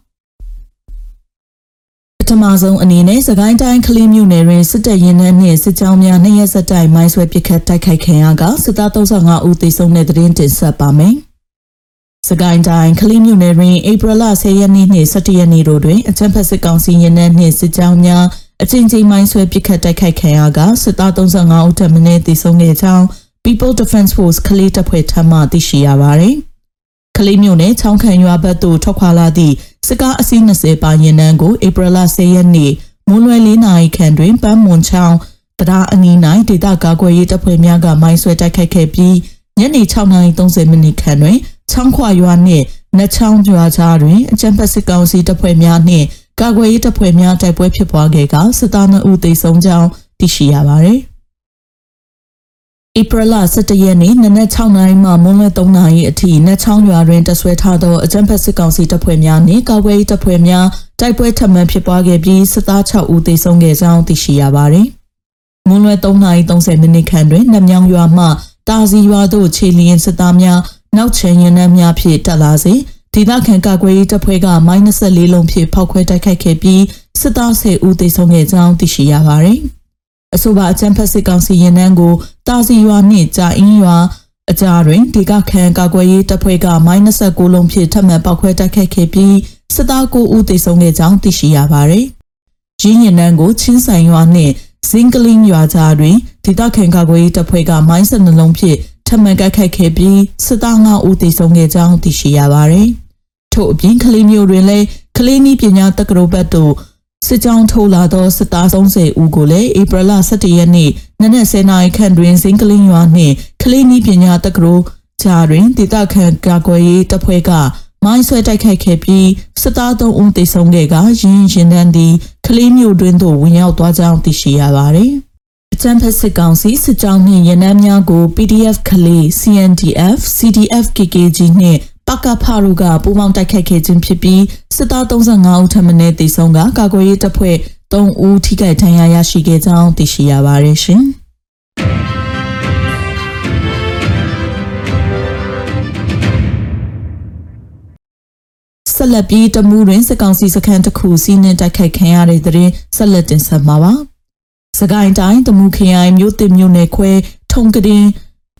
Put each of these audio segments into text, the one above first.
ပ ထမဆုံးအနေနဲ့စကိုင်းတိုင်းကလေးမြို့နယ်တွင်စစ်တပ်ရင်နှန်းနှင့်စစ်ကြောင်းများနှစ်ရက်ဆက်တိုက်မိုင်းဆွဲပစ်ခတ်တိုက်ခိုက်ခံရကစစ်သား35ဦးသေဆုံးတဲ့သတင်းတင်ဆက်ပါမယ်။စကိုင်းတိုင်းကလေးမြို့နယ်တွင်ဧပြီလ10ရက်နေ့နှင့်17ရက်နေ့တို့တွင်အကြမ်းဖက်စစ်ကောင်စီရင်နှန်းနှင့်စစ်ကြောင်းများအကြိမ်ကြိမ်မိုင်းဆွဲပစ်ခတ်တိုက်ခိုက်ခံရကစစ်သား35ဦးထပ်မံသေဆုံးခဲ့ကြောင်း People Defense Force ကလေးတပ်ဖွဲ့ထံမှသိရှိရပါသည်။ကလေးမြို့နယ်ချောင်းခံရွာဘက်သို့ထွက်ခွာလာသည့် စစ်ကားအစီး20ပါရင်နှန်းကိုဧပြီလ10ရက်နေ့မွန်းလွယ်၄နာရီခန့်တွင်ပန်းမွန်ချောင်းတရားအနီး၌ဒေသကာကွယ်ရေးတပ်ဖွဲ့များကမိုင်းဆွဲတိုက်ခိုက်ခဲ့ပြီးညနေ6:30မိနစ်ခန့်တွင်ချောင်းခွာရွာနှင့်နတ်ချောင်းရွာကြားတွင်အကြံဖက်စစ်ကောင်စီတပ်ဖွဲ့များနှင့်ကာကွယ်ရေးတပ်ဖွဲ့များတိုက်ပွဲဖြစ်ပွားခဲ့ကစစ်သား2ဦးသေဆုံးကြောင်းသိရှိရပါသည် ဧပြီလ17ရက်နေ့နနက်6နာရီမှမွန်းလွဲ3နာရီအထိနတ်ချောင်းရွာတွင်တဆွဲထားသောအကြမ်းဖက်စစ်ကောင်စီတပ်ဖွဲ့များနှင့်ကာကွယ်ရေးတပ်ဖွဲ့များတိုက်ပွဲထပ်မံဖြစ်ပွားခဲ့ပြီးစစ်သား6ဦးသေဆုံးခဲ့ကြောင်းသိရှိရပါသည်။မွန်းလွဲ3နာရီ30မိနစ်ခန့်တွင်နတ်မြောင်ရွာမှတာစီရွာသို့ခြေလျင်စစ်သားများနောက်ချင်ရင်နှမ်းများဖြင့်တက်လာစေဒေသခံကာကွယ်ရေးတပ်ဖွဲ့ကမိုင်း24လုံးဖြင့်ဖောက်ခွဲတိုက်ခိုက်ခဲ့ပြီးစစ်သား10ဦးသေဆုံးခဲ့ကြောင်းသိရှိရပါသည်။ အဆိုပါအကြမ်းဖက်စစ်ကောင်စီရင်နှန်းကိုတာစီရွာနှင့်ကြာအင်းရွာအကြားတွင်ဒေကခန်ကာကွယ်ရေးတပ်ဖွဲ့ကမိုင်း29လုံးဖြင့်ထပ်မံပောက်ခွဲတိုက်ခိုက်ခဲ့ပြီးစစ်သား9ဦးသေဆုံးခဲ့ကြောင်းသိရှိရပါသည်။ရင်းရင်နှန်းကိုချင်းဆိုင်ရွာနှင့်ဇင်ကလင်းရွာကြားတွင်ဒေသခံကာကွယ်ရေးတပ်ဖွဲ့ကမိုင်း12လုံးဖြင့်ထပ်မံတိုက်ခိုက်ခဲ့ပြီးစစ်သား9ဦးသေဆုံးခဲ့ကြောင်းသိရှိရပါသည်။ထို့အပြင်ကလေးမျိုးတွင်လည်းကလေးနည်းပညာတက္ကသိုလ်ဘက်သို့ စစ်ကြောင်းထိုးလာသောစစ်သား30ဦးကိုလည်းဧပြီလ17ရက်နေ့နနက်10:00နာရီခန့်တွင်စင်ကလင်းရွာနှင့်ကလေးနီးပညာတက္ကသိုလ်ကြားတွင်ဒေသခံကာကွယ်ရေးတပ်ဖွဲ့ကမိုင်းဆွဲတိုက်ခိုက်ခဲ့ပြီးစစ်သား3ဦးသေဆုံးခဲ့ကရင်းရင်တန်းသည်ကလေးမျိုးတွင်သို့ဝင်ရောက်သွားကြောင်းသိရှိရပါသည်အကြံဖက်စစ်ကောင်စီစစ်ကြောင်းနှင့်ရန်နမ်းများကို PDF ကလေး CNDF CDF KKG နှင့် ပကဖရုကပူးပေါင်းတိုက်ခတ်ခဲ့ခြင်းဖြစ်ပြီးစစ်သား35ဦးထပ်မံတေဆုံးကကာကွယ်ရေးတပ်ဖွဲ့3ဦးထိခိုက်ဒဏ်ရာရရှိခဲ့ကြောင်းသိရှိရပါတယ်ရှင်။ဆက်လက်ပြီးတမှုတွင်စကောင်စီစခန်းတစ်ခုစီးနှင်တိုက်ခိုက်ခံရတဲ့တဲ့ဆက်လက်တင်ဆက်မှာပါ။စကိုင်းတိုင်းတမှုခရိုင်မြို့တင်မြို့နယ်ခွဲထုံကရင်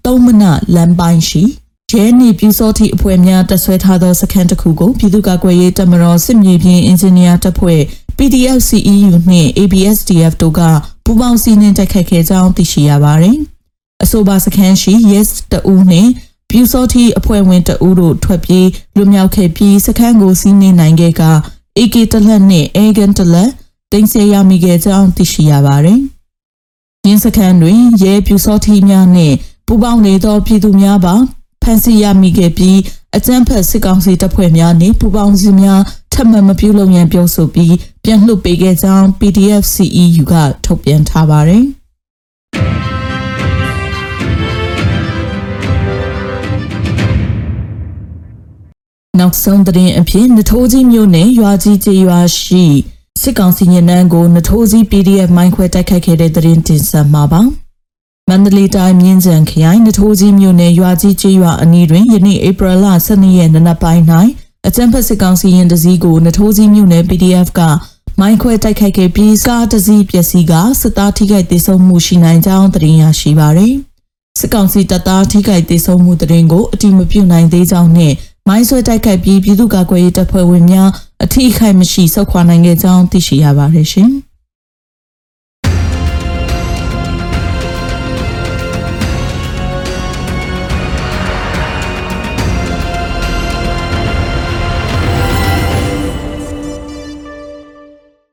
သုံးမနလမ်းပိုင်းရှိ ရဲနေပြူစောတိအဖွဲ့များတက်ဆွဲထားသောစခန်းတစ်ခုကိုပြည်သူ့ကာကွယ်ရေးတပ်မတော်စစ်မြေပြင်အင်ဂျင်နီယာတပ်ဖွဲ့ PDF CEU နှင့် ABSDF တို့ကပူးပေါင်းစီးနှင်းတိုက်ခတ်ခဲ့ကြောင်းသိရှိရပါတယ်။အဆိုပါစခန်းရှိ Yes တဦးနှင့်ပြူစောတိအဖွဲ့ဝင်တဦးတို့ထွက်ပြေးလွတ်မြောက်ခဲ့ပြီးစခန်းကိုစီးနှင်းနိုင်ခဲ့က AK တလက်နှင့် Agan တလက်တင်ဆက်ရမိခဲ့ကြောင်းသိရှိရပါတယ်။ရင်းစခန်းတွင်ရဲပြူစောတိများနှင့်ပူးပေါင်းနေသောပြည်သူများပါ ဖမ်းဆီးရမိခဲ့ပြီးအကြမ်းဖက်စစ်ကောင်စီတပ်ဖွဲ့များနှင့်ပူးပေါင်းစုများထပ်မံမပြုလုပ်ရန်ပြောဆိုပြီးပြန်လွှတ်ပေးခဲ့ကြောင်း PDF CEU ကထုတ်ပြန်ထားပါတယ်။နောက်ဆုံးသတင်းအဖြစ်နထိုးကြီးမြို့နယ်ရွာကြီးကျေးရွာရှိစစ်ကောင်စီညနန်းကိုနထိုးကြီး PDF မိုင်းခွဲတိုက်ခိုက်ခဲ့တဲ့သတင်းတင်ဆက်မှာပါ။ မန္တလေးတိုင်းမြင်းကြံခရိုင်နထိုးကြီးမြို့နယ်ရွာကြီးကျေးရွာအနီးတွင်ယနေ့ဧပြီလ12ရက်နနက်ပိုင်း၌အကြံဖက်စစ်ကောင်စီရင်တစည်းကိုနထိုးကြီးမြို့နယ် PDF ကမိုင်းခွဲတိုက်ခိုက်ခဲ့ပြီးကားတစည်းပျက်စီးကစစ်သားထိခိုက်ဒေဆုံးမှုရှိနိုင်ကြောင်းသတင်းရရှိပါသည်စစ်ကောင်စီတပ်သားထိခိုက်ဒေဆုံးမှုသတင်းကိုအတိမပြုနိုင်သေးကြောင်းနဲ့မိုင်းဆွဲတိုက်ခိုက်ပြီးပြည်သူ့ကာကွယ်ရေးတပ်ဖွဲ့ဝင်များအထိအခိုက်မရှိဆုတ်ခွာနိုင်ခဲ့ကြောင်းသိရှိရပါတယ်ရှင်။